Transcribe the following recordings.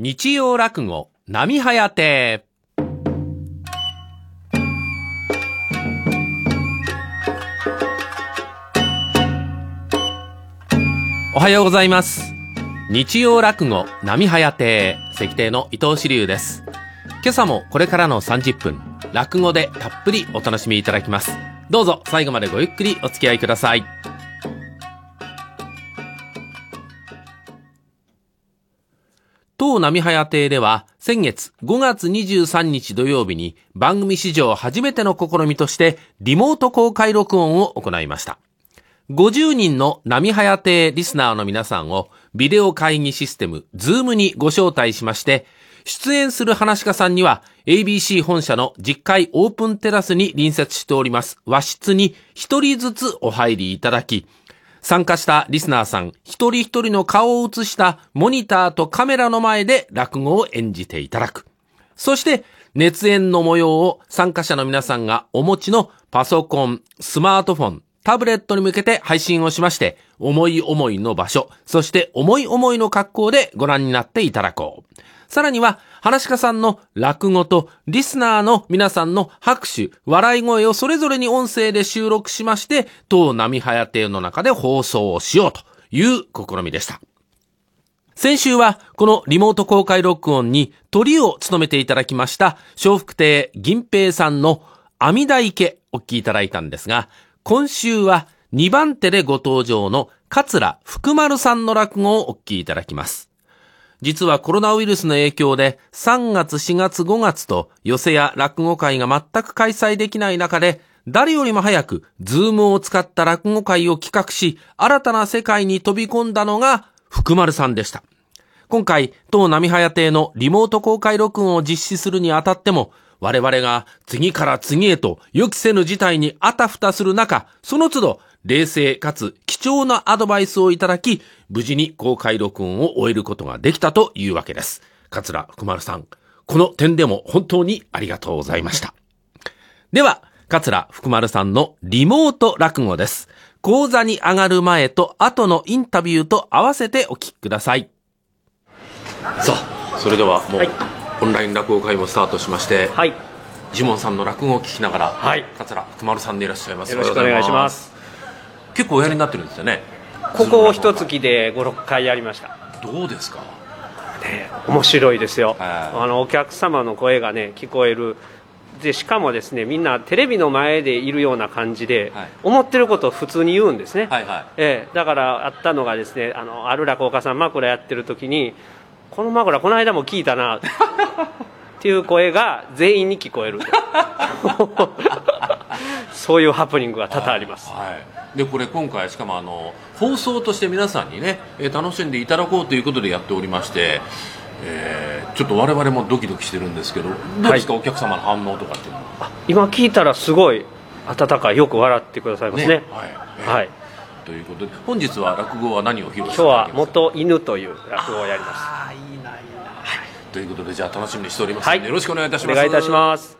日曜落語、波早亭。おはようございます。日曜落語、波早亭、石亭の伊藤志流です。今朝もこれからの30分、落語でたっぷりお楽しみいただきます。どうぞ最後までごゆっくりお付き合いください。当波早亭では先月5月23日土曜日に番組史上初めての試みとしてリモート公開録音を行いました。50人の波早亭リスナーの皆さんをビデオ会議システムズームにご招待しまして、出演する話し家さんには ABC 本社の実会オープンテラスに隣接しております和室に一人ずつお入りいただき、参加したリスナーさん一人一人の顔を映したモニターとカメラの前で落語を演じていただく。そして、熱演の模様を参加者の皆さんがお持ちのパソコン、スマートフォン、タブレットに向けて配信をしまして、思い思いの場所、そして思い思いの格好でご覧になっていただこう。さらには、話し家さんの落語とリスナーの皆さんの拍手、笑い声をそれぞれに音声で収録しまして、当波早亭の中で放送をしようという試みでした。先週は、このリモート公開録音に鳥を務めていただきました、笑福亭銀平さんの阿弥陀池お聞きいただいたんですが、今週は2番手でご登場の桂福丸さんの落語をお聞きいただきます。実はコロナウイルスの影響で3月4月5月と寄せや落語会が全く開催できない中で誰よりも早くズームを使った落語会を企画し新たな世界に飛び込んだのが福丸さんでした。今回、当波早亭のリモート公開録音を実施するにあたっても我々が次から次へと予期せぬ事態にあたふたする中、その都度冷静かつ貴重なアドバイスをいただき、無事に公開録音を終えることができたというわけです。桂福丸さん、この点でも本当にありがとうございました。では、桂福丸さんのリモート落語です。講座に上がる前と後のインタビューと合わせてお聞きください。さあ、それではもう、はいオンライン落語会もスタートしまして、はい。ジモンさんの落語を聞きながら、はい桂福丸さんでいらっしゃいます。よろしくお願いします。結構おやりになってるんですよね。ここを一月で5、6回やりました。どうですか？ね、面白いですよ。はいあの、お客様の声がね、聞こえる。で、しかもですね、みんなテレビの前でいるような感じで、はい思ってることを普通に言うんですね。はいはい。ええ、だからあったのがですね、あの、ある落語家さん枕やってる時に、この枕この間も聞いたな、っていう声が全員に聞こえる。そういうハプニングが多々あります。はい。で、これ今回、しかもあの、放送として皆さんにね、えー楽しんでいただこうということでやっておりまして、えーちょっと我々もドキドキしてるんですけど、どうですか、お客様の反応とかっていうのは。今聞いたらすごい温かいよく笑ってくださいますねはい。はいということで、本日は落語は何を披露して今日は元犬という落語をやりまああ、いいな、いいな。はい。ということで、じゃあ楽しみにしておりますので、はいよろしくお願いいたしすます。お願いいたします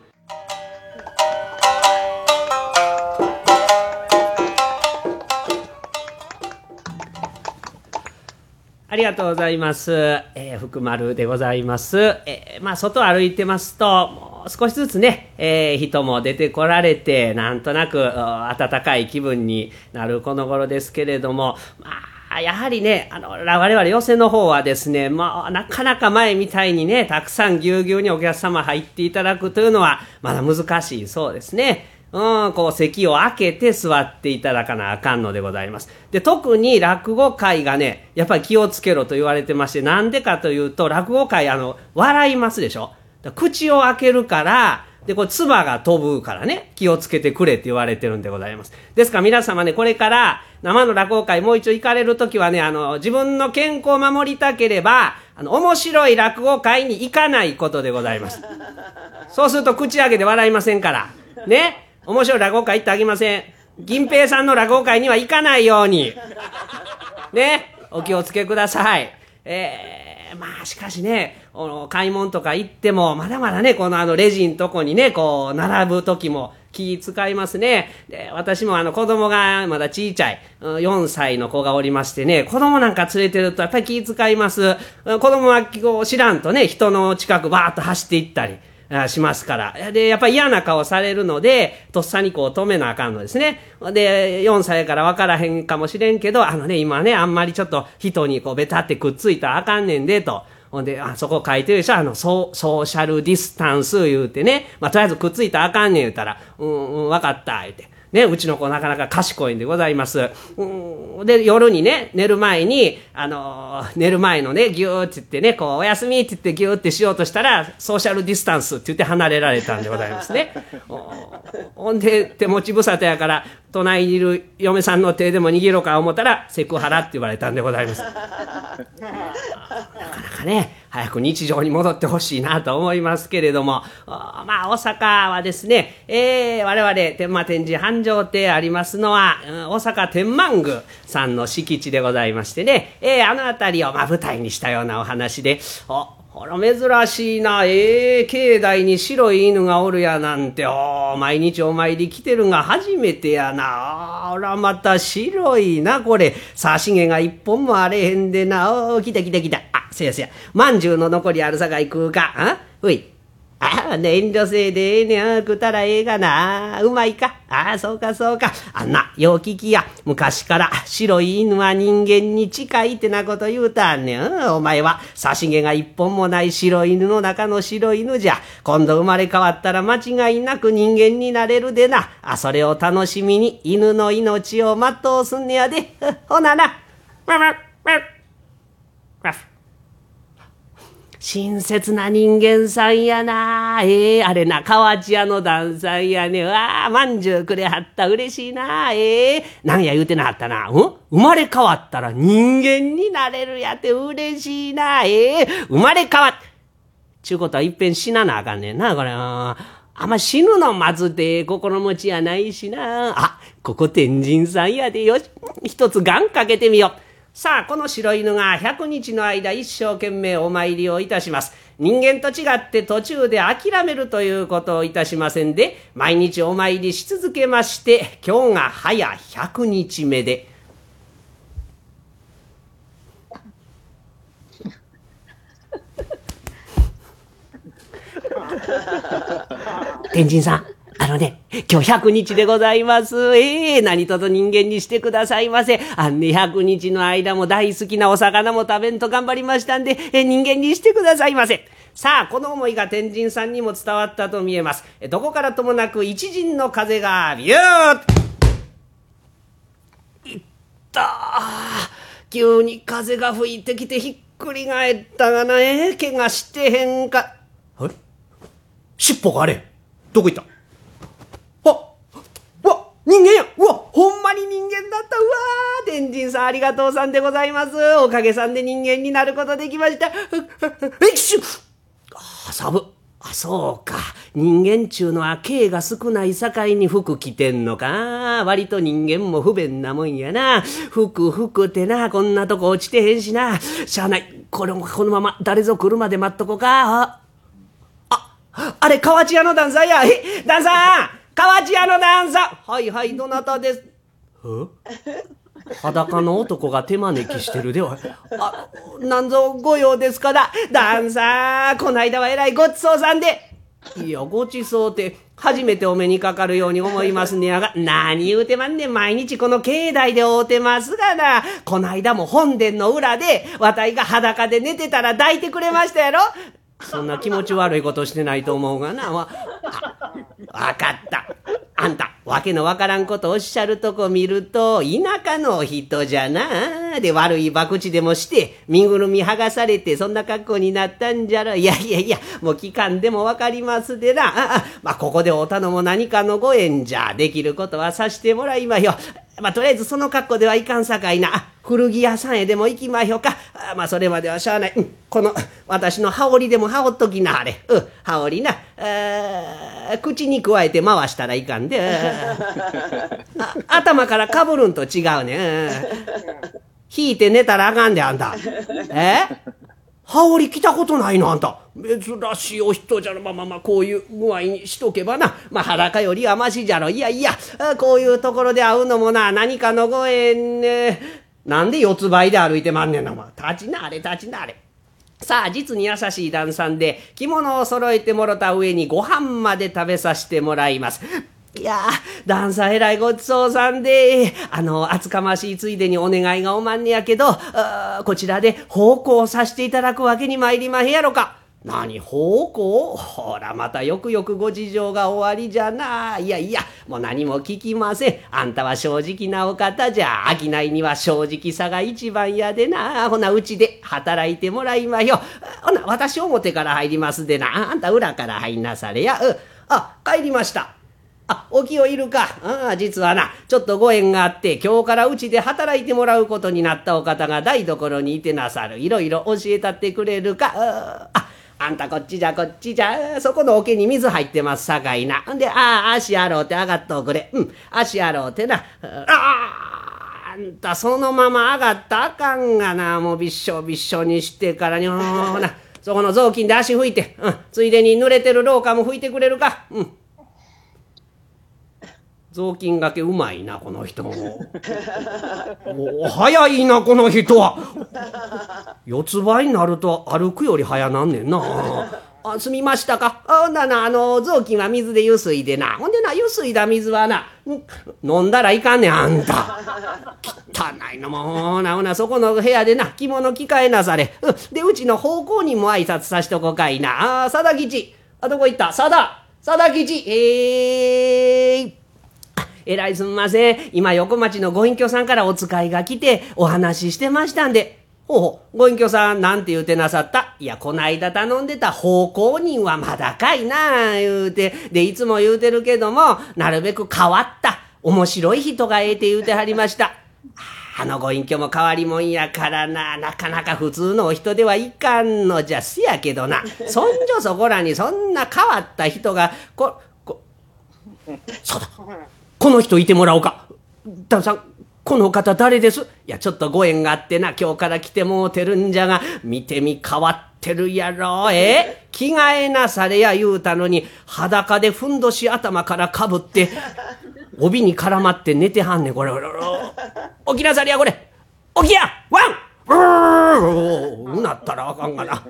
ありがとうございます。えー福丸でございます。えーまあ、外歩いてますと、もう少しずつね、えー人も出てこられて、なんとなく、暖かい気分になるこの頃ですけれども、まあ、やはりね、あの、我々寄席の方はですね、まあ、なかなか前みたいにね、たくさんぎゅうぎゅうにお客様入っていただくというのは、まだ難しいそうですね。うん、こう席を空けて座っていただかなあかんのでございます。で、特に落語会がね、やっぱり気をつけろと言われてまして、なんでかというと、落語会、あの、笑いますでしょ口を開けるから、で、これ、唾が飛ぶからね、気をつけてくれって言われてるんでございます。ですから皆様ね、これから、生の落語会もう一度行かれるときはね、あの、自分の健康を守りたければ、あの、面白い落語会に行かないことでございます。そうすると口開けて笑いませんから。ね面白い落語会行ってあげません。銀平さんの落語会には行かないように。ね？お気をつけください。えー、まあしかしね、あの買い物とか行っても、まだまだね、このあのレジんとこにね、こう、並ぶ時も気使いますね。で、私もあの子供がまだ小さい、4歳の子がおりましてね、子供なんか連れてるとやっぱり気使います。子供はこう知らんとね、人の近くバーッと走っていったり。しますから。で、やっぱり嫌な顔されるので、とっさにこう止めなあかんのですね。で、4歳から分からへんかもしれんけど、あのね、今ね、あんまりちょっと人にこうベタってくっついたらあかんねんで、と。ほんで、あそこ書いてるでしょあの、ソーシャルディスタンス言うてね。まあ、とりあえずくっついたらあかんねん言うたら、うん、うん、分かった、言うて。ね、うちの子なかなか賢いんでございます。うん、で、夜にね、寝る前に、あのー、寝る前のね、ぎゅーって言ってね、こう、おやすみって言ってぎゅーってしようとしたら、ソーシャルディスタンスって言って離れられたんでございますね。ほんで、手持ち無沙汰やから、隣にいる嫁さんの手でも握ろうか思ったら、セクハラって言われたんでございます。なかなかね、早く日常に戻ってほしいなと思いますけれども、まあ、大阪はですね、えー、我々、天満天神繁盛亭ありますのは、大阪天満宮さんの敷地でございましてね、えー、あの辺りを、まあ、舞台にしたようなお話で、おあら、珍しいな。ええ、境内に白い犬がおるやなんて、お毎日お参り来てるが初めてやな。あら、また白いな、これ。差し毛が一本もあれへんでな。お来た来た来た。あ、せやせや。まんじゅうの残りあるさかい食うか。あほい。ああ、遠慮せいでええねん。食ったらええがな。うまいか。ああ、そうかそうか。あんな、よう聞きや。昔から白い犬は人間に近いってなこと言うたんねん。お前は、差し毛が一本もない白い犬の中の白い犬じゃ。今度生まれ変わったら間違いなく人間になれるでな。あ、それを楽しみに犬の命を全うすんねやで。ほなな。親切な人間さんやな。ええー、あれな、河内屋の旦さんやね。わあ、まんじゅうくれはった。嬉しいな。ええー、なんや言うてなはったな。うん？生まれ変わったら人間になれるやって嬉しいな。ええー、生まれ変わっ、ちゅうことはいっぺん死ななあかんねんな、これ。あんま死ぬの待つって心持ちやないしな。あ、ここ天神さんやでよし。一つガンかけてみよう。さあ、この白犬が100日の間一生懸命お参りをいたします。人間と違って途中で諦めるということをいたしませんで、毎日お参りし続けまして、今日が早100日目で、天神さん、あのね、今日100日でございます。ええー、何とぞ人間にしてくださいませ。あんね、100日の間も大好きなお魚も食べんと頑張りましたんで、え人間にしてくださいませ。さあ、この思いが天神さんにも伝わったと見えます。どこからともなく一陣の風がビューッいった急に風が吹いてきてひっくり返ったがな、ええ怪我してへんか。あれ尻尾があれどこ行った？人間やうわほんまに人間だったうわー天神さんありがとうさんでございますおかげさんで人間になることできましたえっしゅあサブあ、そうか。人間ちゅうのは刑が少ない境に服着てんのか。割と人間も不便なもんやな。服、服ってな、こんなとこ落ちてへんしな。しゃあない。これもこのまま誰ぞ来るまで待っとこか。あ、あれ、河内屋の旦さんや。え、旦さん河内屋の旦さんはいはい、どなたです裸の男が手招きしてるでは。あ、なんぞご用ですかな。旦さん、こないだはえらいごちそうさんで。いや、ごちそうって、初めてお目にかかるように思いますねやが、何言うてまんねん、毎日この境内で会うてますがな。こないだも本殿の裏で、わたいが裸で寝てたら抱いてくれましたやろそんな気持ち悪いことしてないと思うがな。わ、わかった。あんた、わけのわからんことおっしゃるとこ見ると、田舎の人じゃな。で、悪い博打でもして、身ぐるみ剥がされて、そんな格好になったんじゃろ。いやいやいや、もう期間でもわかりますでな。ああ、まあ、ここでお頼も何かのご縁じゃ、できることはさしてもらいまよ。まあ、とりあえずその格好ではいかんさかいな。古着屋さんへでも行きまひょか。あまあ、それまではしゃあない。うん、この、私の羽織でも羽織っときなはれ。うん、羽織な。あ口に加えて回したらいかんで。頭からかぶるんと違うね。引いて寝たらあかんで、あんた。え？羽織着たことないのあんた。珍しいお人じゃろ。まあまあまあ、こういう具合にしとけばな。まあ裸よりはましじゃろ。いやいや、こういうところで会うのもな、何かのご縁ね。なんで四つ倍で歩いてまんねんな、お前。立ちなれ、立ちなれ。さあ、実に優しい旦さんで、着物を揃えてもろた上にご飯まで食べさせてもらいます。いやあ、旦さんえらいごちそうさんで、あの、厚かましいついでにお願いがおまんねやけど、こちらで奉公させていただくわけに参りまへやろか。何奉公ほら、またよくよくご事情が終わりじゃな。いやいや、もう何も聞きません。あんたは正直なお方じゃ。商いには正直さが一番やでな。ほな、うちで働いてもらいまよ。ほな、私表から入りますでな。あんた裏から入んなされや。う。あ、帰りました。あ、お清いるか。ああ、実はな、ちょっとご縁があって、今日からうちで働いてもらうことになったお方が台所にいてなさる。いろいろ教えたってくれるか。あ、あんたこっちじゃこっちじゃ。そこの桶に水入ってますさかいな。んで、ああ、足やろうて上がっとくれ。うん、足やろうてな。ああ、あんたそのまま上がったあかんがな。もうびっしょびっしょにしてからに、ほな、そこの雑巾で足拭いて、うん、ついでに濡れてる廊下も拭いてくれるか。うん。雑巾がけうまいなこの人。もお早いなこの人は。四つ倍になると歩くより早なんねんな。あ済みましたか。ほんだなあの雑巾は水でゆすいでな。ほんでなゆすいだ水はな飲んだらいかんねんあんた。汚いのもうなほな。そこの部屋でな着物着替えなされ、うん、でうちの奉公人も挨拶さしとこかいな。あ佐田吉。あどこ行った？佐田佐田吉。えーえらいすんません。今横町のご隠居さんからお使いが来てお話ししてましたんで。ほうほう、ご隠居さんなんて言うてなさったいや、こないだ頼んでた奉公人はまだかいな、言うて。で、いつも言うてるけども、なるべく変わった、面白い人がええて言うてはりました。あのご隠居も変わりもんやからな、なかなか普通のお人ではいかんのじゃすやけどな、そんじょそこらにそんな変わった人が、こ、こ、そうだ。この人いてもらおうか。旦さん、この方誰です？いや、ちょっとご縁があってな、今日から来てもうてるんじゃが、見てみ変わってるやろ。え？着替えなされや言うたのに、裸でふんどし頭からかぶって、帯に絡まって寝てはんねん、これ。起きなされや、これ。起きやワンうなったらあかんがな。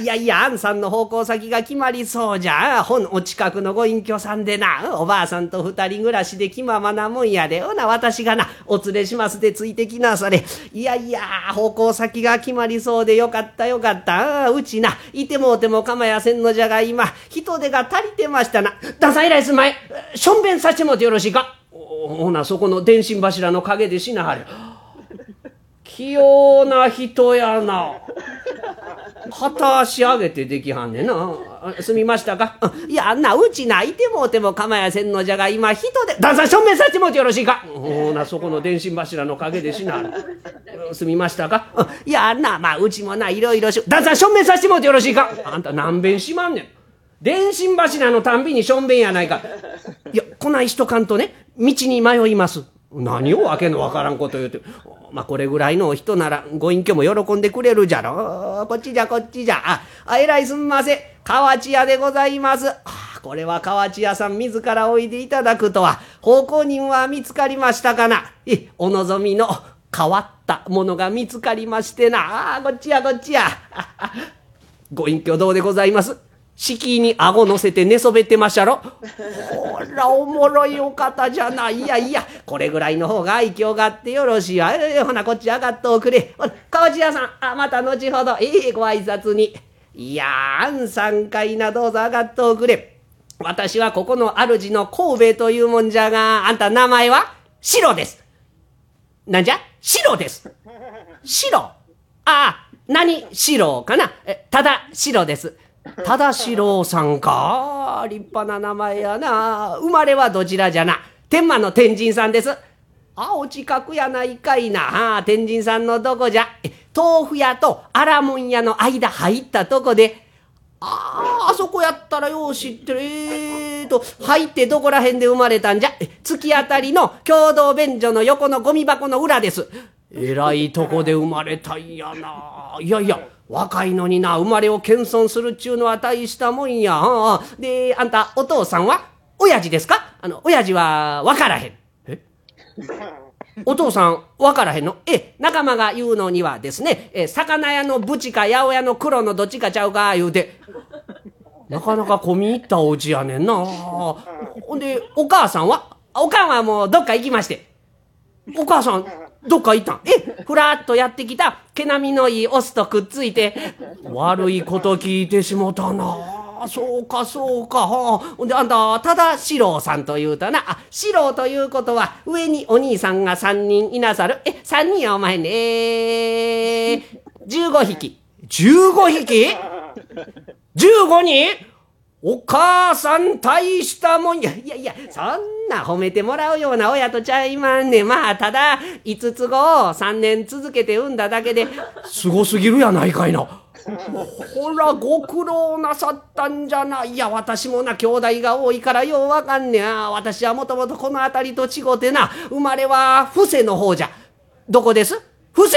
いやいや、あんさんの奉公先が決まりそうじゃ。本お近くのご隠居さんでな、おばあさんと二人暮らしで気ままなもんやで。ほな、私がな、お連れしますでついてきなされ。いやいや、奉公先が決まりそうでよかったよかった。うちな、いてもうても構やせんのじゃが今、人手が足りてましたな。旦さん以来すまい。しょんべんさせてもてよろしいかほな、そこの電信柱の陰でしなはれ。器用な人やな。片足上げてできはんねんな。すみましたか？いや、あんな、うち泣いてもうても構やせんのじゃが、今人で、旦さん証明させてもうてよろしいか？ほな、そこの電信柱の陰でしな。すみましたか？いや、あんな、まあ、うちもな、いろいろし、旦さん証明させてもうてよろしいか？あんた何べんしまんねん。電信柱のたんびにしょんべんやないか。いや、こないしとかんとね、道に迷います。何をわけのわからんこと言うて。まあ、これぐらいの人なら、ご隠居も喜んでくれるじゃろ。こっちじゃ、こっちじゃ。あ、あえらいすんません。河内屋でございます。あこれは河内屋さん自らおいでいただくとは、奉公人は見つかりましたかな。え、お望みの変わったものが見つかりましてな。あこっちや、こっちや。ご隠居どうでございます？敷居に顎乗せて寝そべってましたろ。ほらおもろいお方じゃない。いやいやこれぐらいの方が愛嬌があってよろしいわ、ほなこっち上がっておくれ。河内屋さんあまた後ほど。ええご挨拶に。いやあんさんかいなどうぞ上がっておくれ。私はここの主の神戸というもんじゃがあんた名前は？白です。なんじゃ？白です。白ああ何？白かな？ただ白です。忠四郎さんか立派な名前やな。生まれはどちらじゃな。天満の天神さんです。あ、お近くやないかいな。あ天神さんのどこじゃ。豆腐屋とアラモン屋の間入ったとこで。ああ、あそこやったらよう知ってる。えーと、入ってどこら辺で生まれたんじゃ。突き当たりの共同便所の横のゴミ箱の裏です。えらいとこで生まれたんやないやいや若いのにな生まれを謙遜するっちゅうのは大したもんや。であんたお父さんは親父ですか？あの親父は分からへん。え？お父さん分からへんの？え仲間が言うのにはですねえ魚屋のブチか八百屋の黒のどっちかちゃうか言うて。なかなか込み入ったお家やねんな。ほんでお母さんは？おかんはもうどっか行きまして。お母さんどっか行ったん？えふらっとやってきた毛並みのいいオスとくっついて。悪いこと聞いてしもたな。そうかそうか。はあ。ほんであんたただ四郎さんというとな。あ四郎ということは上にお兄さんが三人いなさる。え三人やお前ね。15匹。15匹 ?15 人？お母さん大したもんや。いやいや、そんな褒めてもらうような親とちゃいまんね。まあ、ただ、5つ子を3年続けて産んだだけで、すごすぎるやないかいな。ほら、ご苦労なさったんじゃない。いや、私もな、兄弟が多いからようわかんねや。私はもともとこの辺りと違うてな、生まれは伏せの方じゃ。どこです？伏せ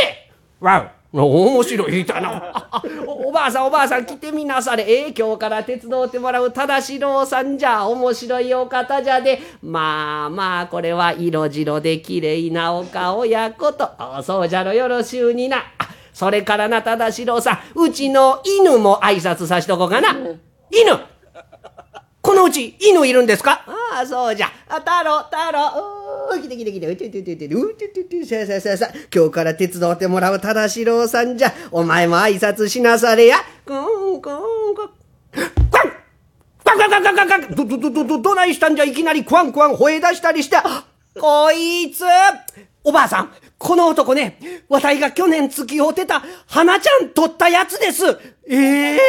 わう。面白い言いたな お。おばあさんおばあさん来てみなされ。ええ今日から手伝ってもらう忠四郎さんじゃ。面白いお方じゃで。まあまあ、これは色白で綺麗なお顔やこと。そうじゃろよろしゅうにな。それからな、忠四郎さん、うちの犬も挨拶さしとこうかな。犬このうち犬いるんですか？ああ、そうじゃ。あ、太郎、太郎。おー、来て来て来て。うててててて、うててて、さあさあさあさあ。今日から手伝ってもらう忠四郎さんじゃ。お前も挨拶しなされや。くん、くん、くん。クワンクワンクワンクワンクワンど、ど、ど、ど、ど、どないしたんじゃいきなりクワンクワン吠え出したりして。こいつおばあさん、この男ね、わたいが去年付き合うてた、花ちゃん取ったやつです。ええ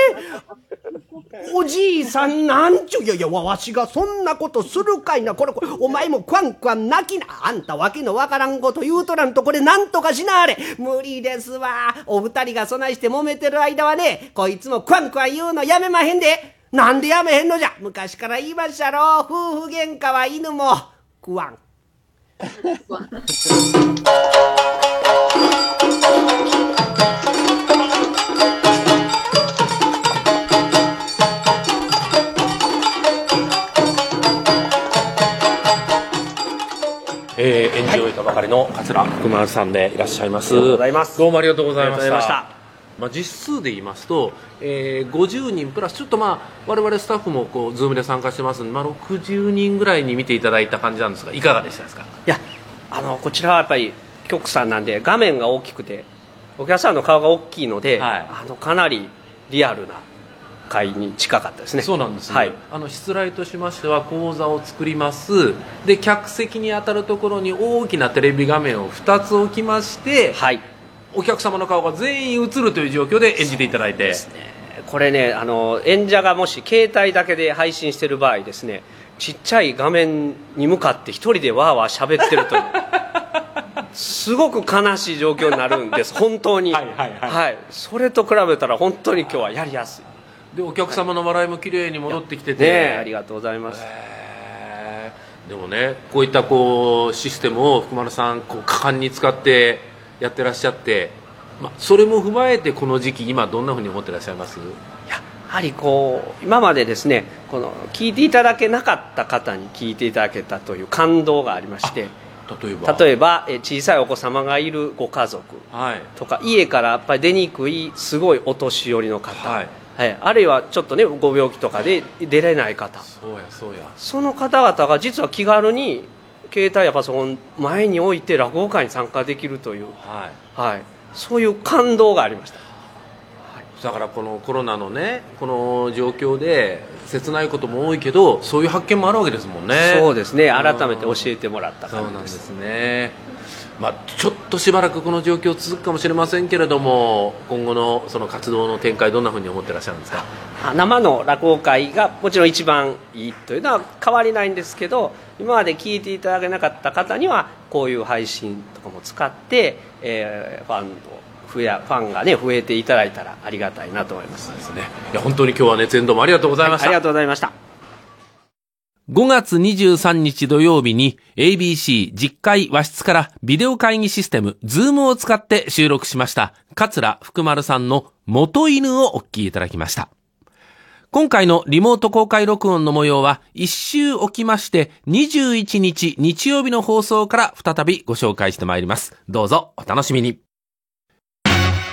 ー、おじいさんなんちゅう、いやいや、わしがそんなことするかいな。これ、これ、お前もクワンクワン泣きな。あんたわけのわからんこと言うとらんと、これなんとかしなあれ。無理ですわ。お二人がそないして揉めてる間はね、こいつもクワンクワン言うのやめまへんで。なんでやめへんのじゃ。昔から言いましたろ。夫婦喧嘩は犬も、クワン。えー、演じ終えたばかりの桂福丸さんでいらっしゃいます。どうもありがとうございました。ましたまあ、実数で言いますと、えー、50人プラスちょっとまあ我々スタッフもこうズームで参加してますんで、まあ、60人ぐらいに見ていただいた感じなんですがいかがでしたですか？いやあのこちらはやっぱり局さんなんで画面が大きくてお客さんの顔が大きいので、はいあのかなりリアルな会に近かったですね。そうなんですね、はい。あの失礼としましては講座を作ります。で客席に当たるところに大きなテレビ画面を2つ置きまして、はい。お客様の顔が全員映るという状況で演じていただいて。これねあの演者がもし携帯だけで配信してる場合ですねちっちゃい画面に向かって一人でわーわー喋ってるという。すごく悲しい状況になるんです。本当に。はいはい。はい。それと比べたら本当に今日はやりやすいでお客様の笑いも綺麗に戻ってきてて、ねえありがとうございます。へーでもねこういったこうシステムを福丸さんこう果敢に使ってやってらっしゃって、まあ、それも踏まえてこの時期今どんなふうに思ってらっしゃいます？やはりこう今までですねこの聞いていただけなかった方に聞いていただけたという感動がありまして例えば？例えばえ小さいお子様がいるご家族はい。とか家からやっぱり出にくいすごいお年寄りの方、はいはい。あるいはちょっとねご病気とかで出れない方。そうやそうや。その方々が実は気軽に携帯やパソコン前に置いて落語会に参加できるという、はい。はい、そういう感動がありました。だからこのコロナのねこの状況で切ないことも多いけどそういう発見もあるわけですもんね。そうですね。改めて教えてもらったそう感じです。なんですね、まあ、ちょっとしばらくこの状況続くかもしれませんけれども今後のその活動の展開どんなふうに思ってらっしゃるんですか？あ生の落語会がもちろん一番いいというのは変わりないんですけど今まで聞いていただけなかった方にはこういう配信とかも使って、えーファンを増やファンがね増えていただいたらありがたいなと思います。ですね。いや本当に今日は熱演どうもありがとうございました、ありがとうございました5月23日土曜日に ABC 実会和室からビデオ会議システム Zoom を使って収録しました桂福丸さんの元犬をお聞きいただきました。今回のリモート公開録音の模様は一周置きまして21日日曜日の放送から再びご紹介してまいります。どうぞお楽しみに。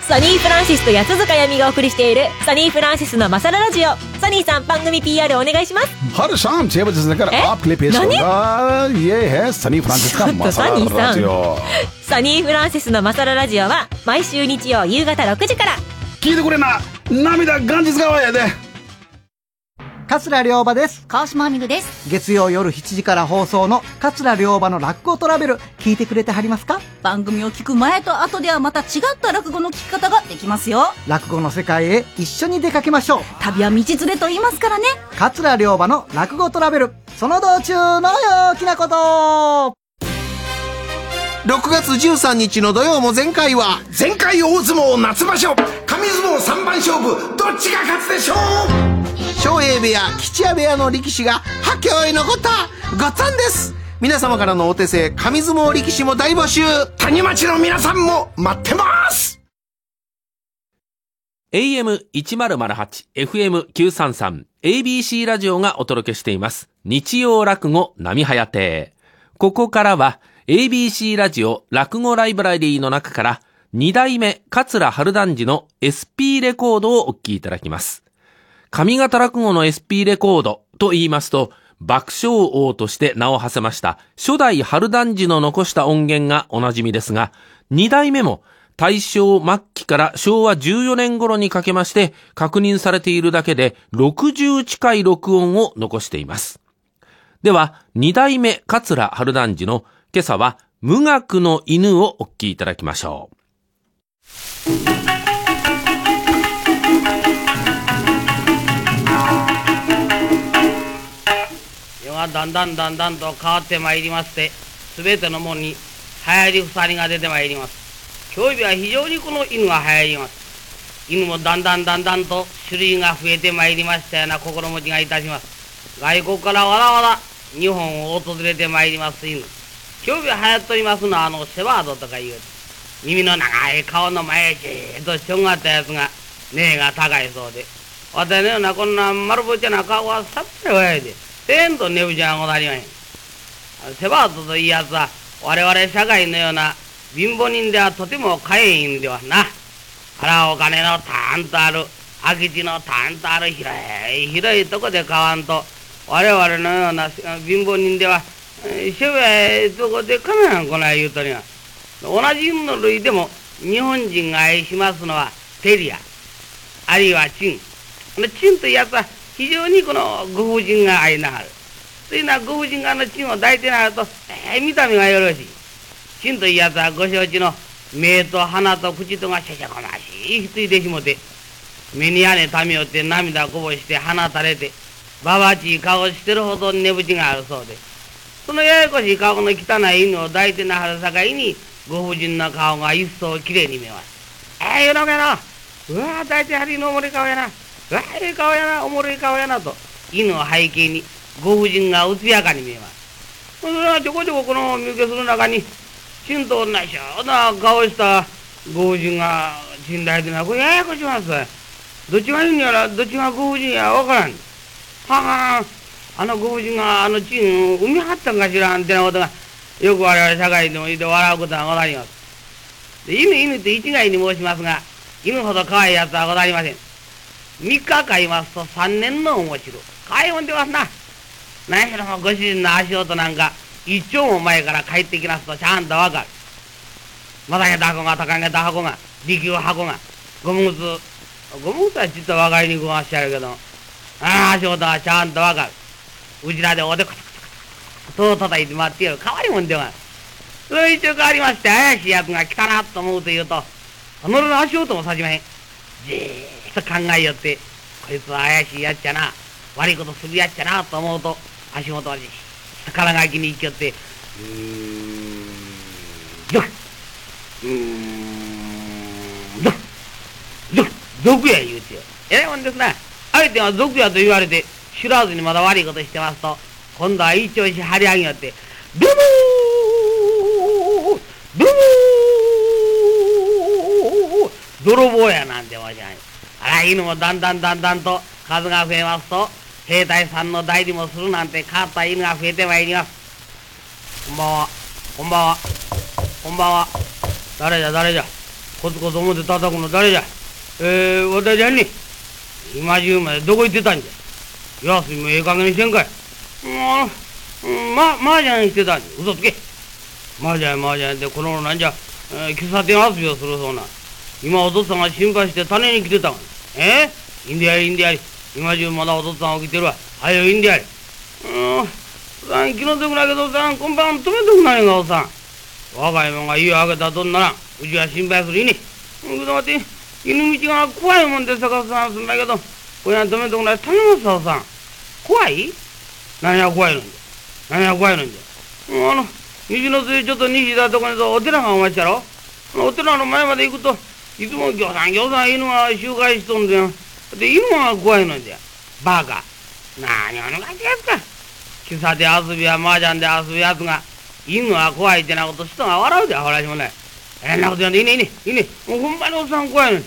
サニーフランシスと八塚闇がお送りしているサニーフランシスのマサララジオサニーさん番組 PR お願いします हर शाम छह बजे से लेकर आपके लिए पेश होगा ये है सनी फ्रांसिस का मसाला राजियो サニーフランシスのマサララジオは毎週日曜夕方6時から聞いてくれな涙元日川やで 桂良馬です。川島みるです。月曜夜7時から放送の桂良馬の落語トラベル、聞いてくれてはりますか？番組を聞く前と後ではまた違った落語の聞き方ができますよ。落語の世界へ一緒に出かけましょう。旅は道連れと言いますからね。桂良馬の落語トラベル、その道中の陽気なこと6月13日の土曜も前回は前回大相撲夏場所上相撲三番勝負どっちが勝つでしょう？昌平部屋吉谷部屋の力士が破境へ残ったごっつんです皆様からのお手製上相撲力士も大募集谷町の皆さんも待ってます AM1008、FM933、ABC ラジオがお届けしています。日曜落語波早亭。ここからは、ABC ラジオ落語ライブラリーの中から、二代目桂春団治の SP レコードをお聴きいただきます。上方落語の SP レコードと言いますと、爆笑王として名を馳せました初代春団治の残した音源がおなじみですが、二代目も大正末期から昭和14年頃にかけまして確認されているだけで60近い録音を残しています。では、二代目桂春団治の今朝は無学の犬をお聞きいただきましょう。だんだんだんだんと変わってまいりまして全てのもんに流行り鎖が出てまいります。今日日は非常にこの犬が流行ります。犬もだんだんだんだんと種類が増えてまいりましたような心持ちがいたします。外国からわらわら日本を訪れてまいります犬。今日日は流行っておりますのはあのセバードとかいう耳の長い顔の前へじーっとしょんがったやつが根が高いそうで。私のようなこんな丸ぼっちゃな顔はさっぱり親い。でてんと寝ぶちがござりまへん。セバードというやつは我々社会のような貧乏人ではとても買えんではな。腹お金のたんとある空き地のたんとある広い広いとこで買わんと我々のような貧乏人ではしょべとこでかなこない言うとりが同じの類でも日本人が愛しますのはテリアあるいはチン。チンというやつは非常にこのご婦人が愛なはるというのはご婦人があのチンを抱いてなはると、えー、見た目がよろしいチンというやつはご承知の目と鼻と口とがしゃしゃこましいひついてしもて目に屋根ためよって涙こぼして鼻垂れてばばちい顔してるほど寝ぶちがあるそうでそのややこしい顔の汚い犬を抱いてなはるさかいにご婦人の顔が一層きれいに見えます。ええー、のけな。うわ抱いてはりのおもろい顔やな。わええ顔やな、おもろい顔やなと、犬を背景にご婦人が艶やかに見えます。それはちょこちょここの見受けする中に、ちんと同じような顔したご婦人が死んだやつな、これややこします。どっちがいいんやら、どっちがご婦人やわからん。ははあのご婦人があのチン産みはったんかしらんてなことがよく我々社会でも言うて笑うことがござります。で犬犬って一概に申しますが犬ほど可愛いやつはござりません。3日かいますと3年の面白可愛いもんでますな。何しろご主人の足音なんか一丁も前から帰ってきますとちゃんとわかる。またげた箱が高げた箱が利休箱がゴム靴ゴム靴はちょっと分かりにくくおっしゃるけどああ足音はちゃんとわかる。うちらでおでこと叩いて待ってやる変わりもんではそれ一応変わりまして怪しいやつが来たなと思うと言うと己の足音もさじまへんじーと考えよってこいつは怪しいやっちゃな悪いことするやっちゃなと思うと足元はじっと空がきに行きよってうーんどくうーんどくどく毒や言うてよえらいもんですな相手は毒やと言われて知らずにまだ悪いことしてますと、今度は一丁し張り上げよって、ドゥブードブー泥棒やなんてわしゃい。あら、犬もだんだんだんだんと数が増えますと、兵隊さんの代理もするなんて変わった犬が増えてまいります。こんばんは、こんばんは、こんばんは。誰じゃ誰じゃ。コツコツ表叩くの誰じゃ。えー、私はね、今中までどこ行ってたんじゃ。安いもええ加減にしてんかい。もう、うん、ま、麻雀してたんじゃ。嘘つけ。麻雀麻雀ってこの頃なんじゃ、えー、喫茶店遊びをするそうな。今お父さんが心配して種に来てたがえ、いいんでやりいいんでやり。今中まだお父さん起きてるわ。はよいいんでやり。うん、さん気の毒だけどさん、今晩止めとくないがおっさん。若いもんが家を開けたとんなら。うちは心配するいね。うん、待って、犬道が怖いもんで探さんすんだけど、これは止めとくない。頼むさおさん。怖い何が怖いのじゃ。何が怖いのじゃ。う、あの、西の末ちょっと西だとこにお寺がお待ちやろ。お寺の前まで行くと、いつもぎょうさんぎょうさん犬が集会しとんだよ。で、犬が怖いのじゃ。バカ。何を抜かしてやつか。喫茶で遊びや麻雀で遊ぶやつが、犬は怖いってなこと人が笑うで、ほらしもない。えんなことやんでいいねいねいね。もうほんまにおっさん怖いのに。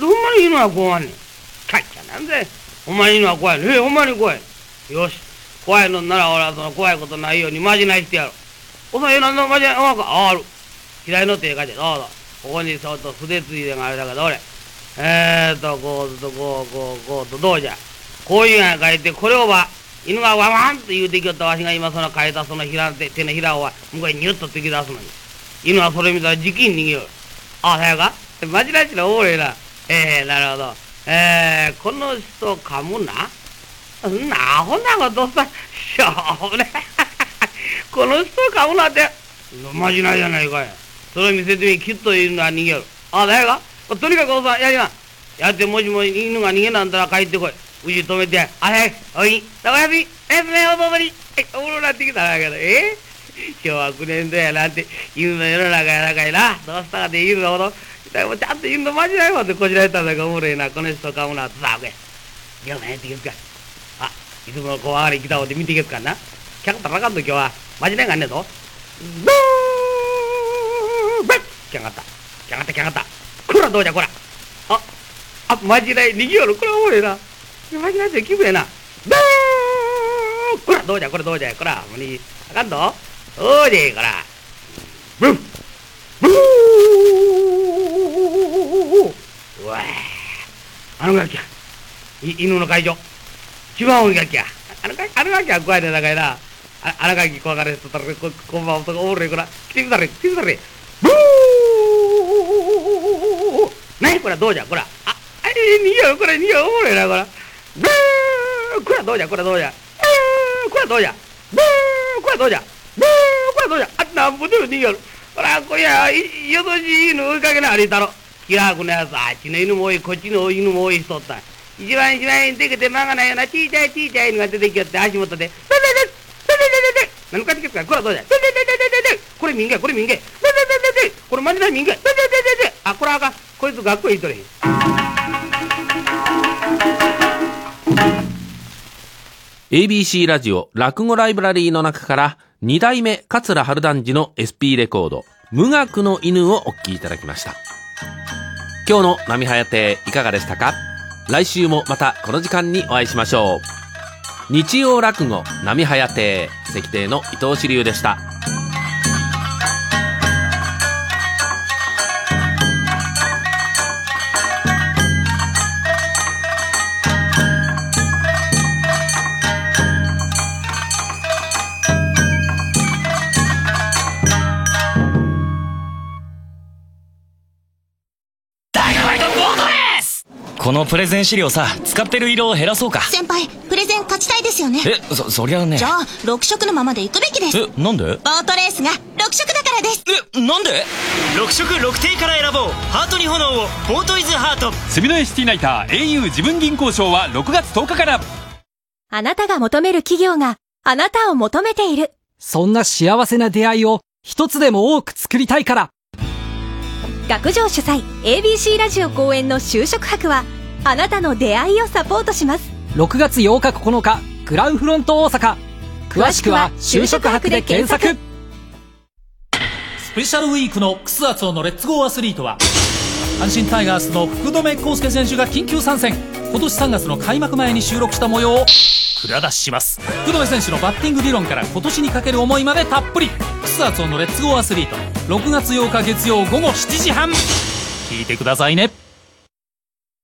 ほんまに犬は怖いねん。かっちゃなんぜ。ほんまに犬は怖いの。え、ほんまに怖い。よし。怖いのなら俺はその怖いことないようにまじないしてやろう。おさん、え、なんだまじない、あか、ある。左の手かじゃ、どうぞ。ここにそっと筆ついでがあれだから、どれ。えーと、こうと、こう、こう、こうと、どうじゃ。こういうが書いて、これをば、犬がワワンと言うてきよったわしが今その書いたそのひら手手のひらをは向こうにニュッと突き出すのに。犬はそれ見たらじきに逃げよる。あ、さやか？まじらしのおもろいな。ええー、なるほど。えー、この人噛むな？なあ、ほんなことさ、しょうね。この人噛むなって、まじないじゃないかい。それ見せてみ、きっと犬は逃げる。あ、だやかとにかくおさん、やりま。やってもしも犬が逃げなんだら帰ってこい。うち止めて、あはい、おい、どこやび、えすね、おぼぼり、え、おもろなってきたな、けど、え？昭和9年度やなんて、犬の世の中やなかいな、どうしたかで犬のほど、でもちゃんと犬のまじないまでこじられたんだかおもろいな、この人かむなつ、さあ、け。今日何やってきますか。あ、いつもの小上がり来た方で見ていけすかな。客たらかんと今日は、まじないがあんねえぞ。ブーがった。来やがった、来やがった。こらどうじゃ、こら。あ、あ、まじない、逃げよる、これおもろいな。まじないって気分やな。ブーこらどうじゃ、これどうじゃ、こら、もうに、あかんぞ。おうで、こら。ブンブーうわあのガキや。い犬の会場。一番多いガキや。あのガキ、あのガキは怖いねだからな。ああのガキ怖がれとったら、こ、こんばんは、おもろいこら。来てくだれ、来てくだれ。何これどうじゃこれあえ逃げよこれ逃げよおもろいなこれブーこれどうじゃこれどうじゃ。ブーこれどうじゃ。ブーこれどうじゃ。ブーこれどうじゃ。あなんぼでも逃げよるほらこりゃよしい犬追いかけな歩いたろ。気楽のやつあっちの犬も多いこっちの犬も多いしとった一番一番でけて間がないようなちいちゃいちいちゃい犬が出てきよって足元で「何かってきたかこれはどうじゃ。これ民芸これ民芸これマジで民芸あこれあかん。こいつ学校行っとれへん。ABC ラジオ落語ライブラリーの中から2代目桂春団治の SP レコード無学の犬をお聴きいただきました。今日の波早亭いかがでしたか？来週もまたこの時間にお会いしましょう。日曜落語波早亭関亭の伊藤志流でした。このプレゼン資料さ使ってる色を減らそうか。先輩プレゼン勝ちたいですよね。えそそりゃね。じゃあ6色のままで行くべきです。えなんで？ボートレースが6色だからです。えなんで？6色6定から選ぼう。ハートに炎をボートイズハート。住之江シティナイター au 自分銀行賞は6月10日から。あなたが求める企業があなたを求めている。そんな幸せな出会いを一つでも多く作りたいから。学上主催 ABC ラジオ公演の就職博はあなたの出会いをサポートします。6月8日9日グランフロント大阪。詳しくは就職博で検索。スペシャルウィークのクスアツオのレッツゴーアスリートは阪神タイガースの福留孝介選手が緊急参戦。今年3月の開幕前に収録した模様を蔵出しします。福留選手のバッティング理論から今年にかける思いまでたっぷり。クスアツオのレッツゴーアスリート6月8日月曜午後7時半。聞いてくださいね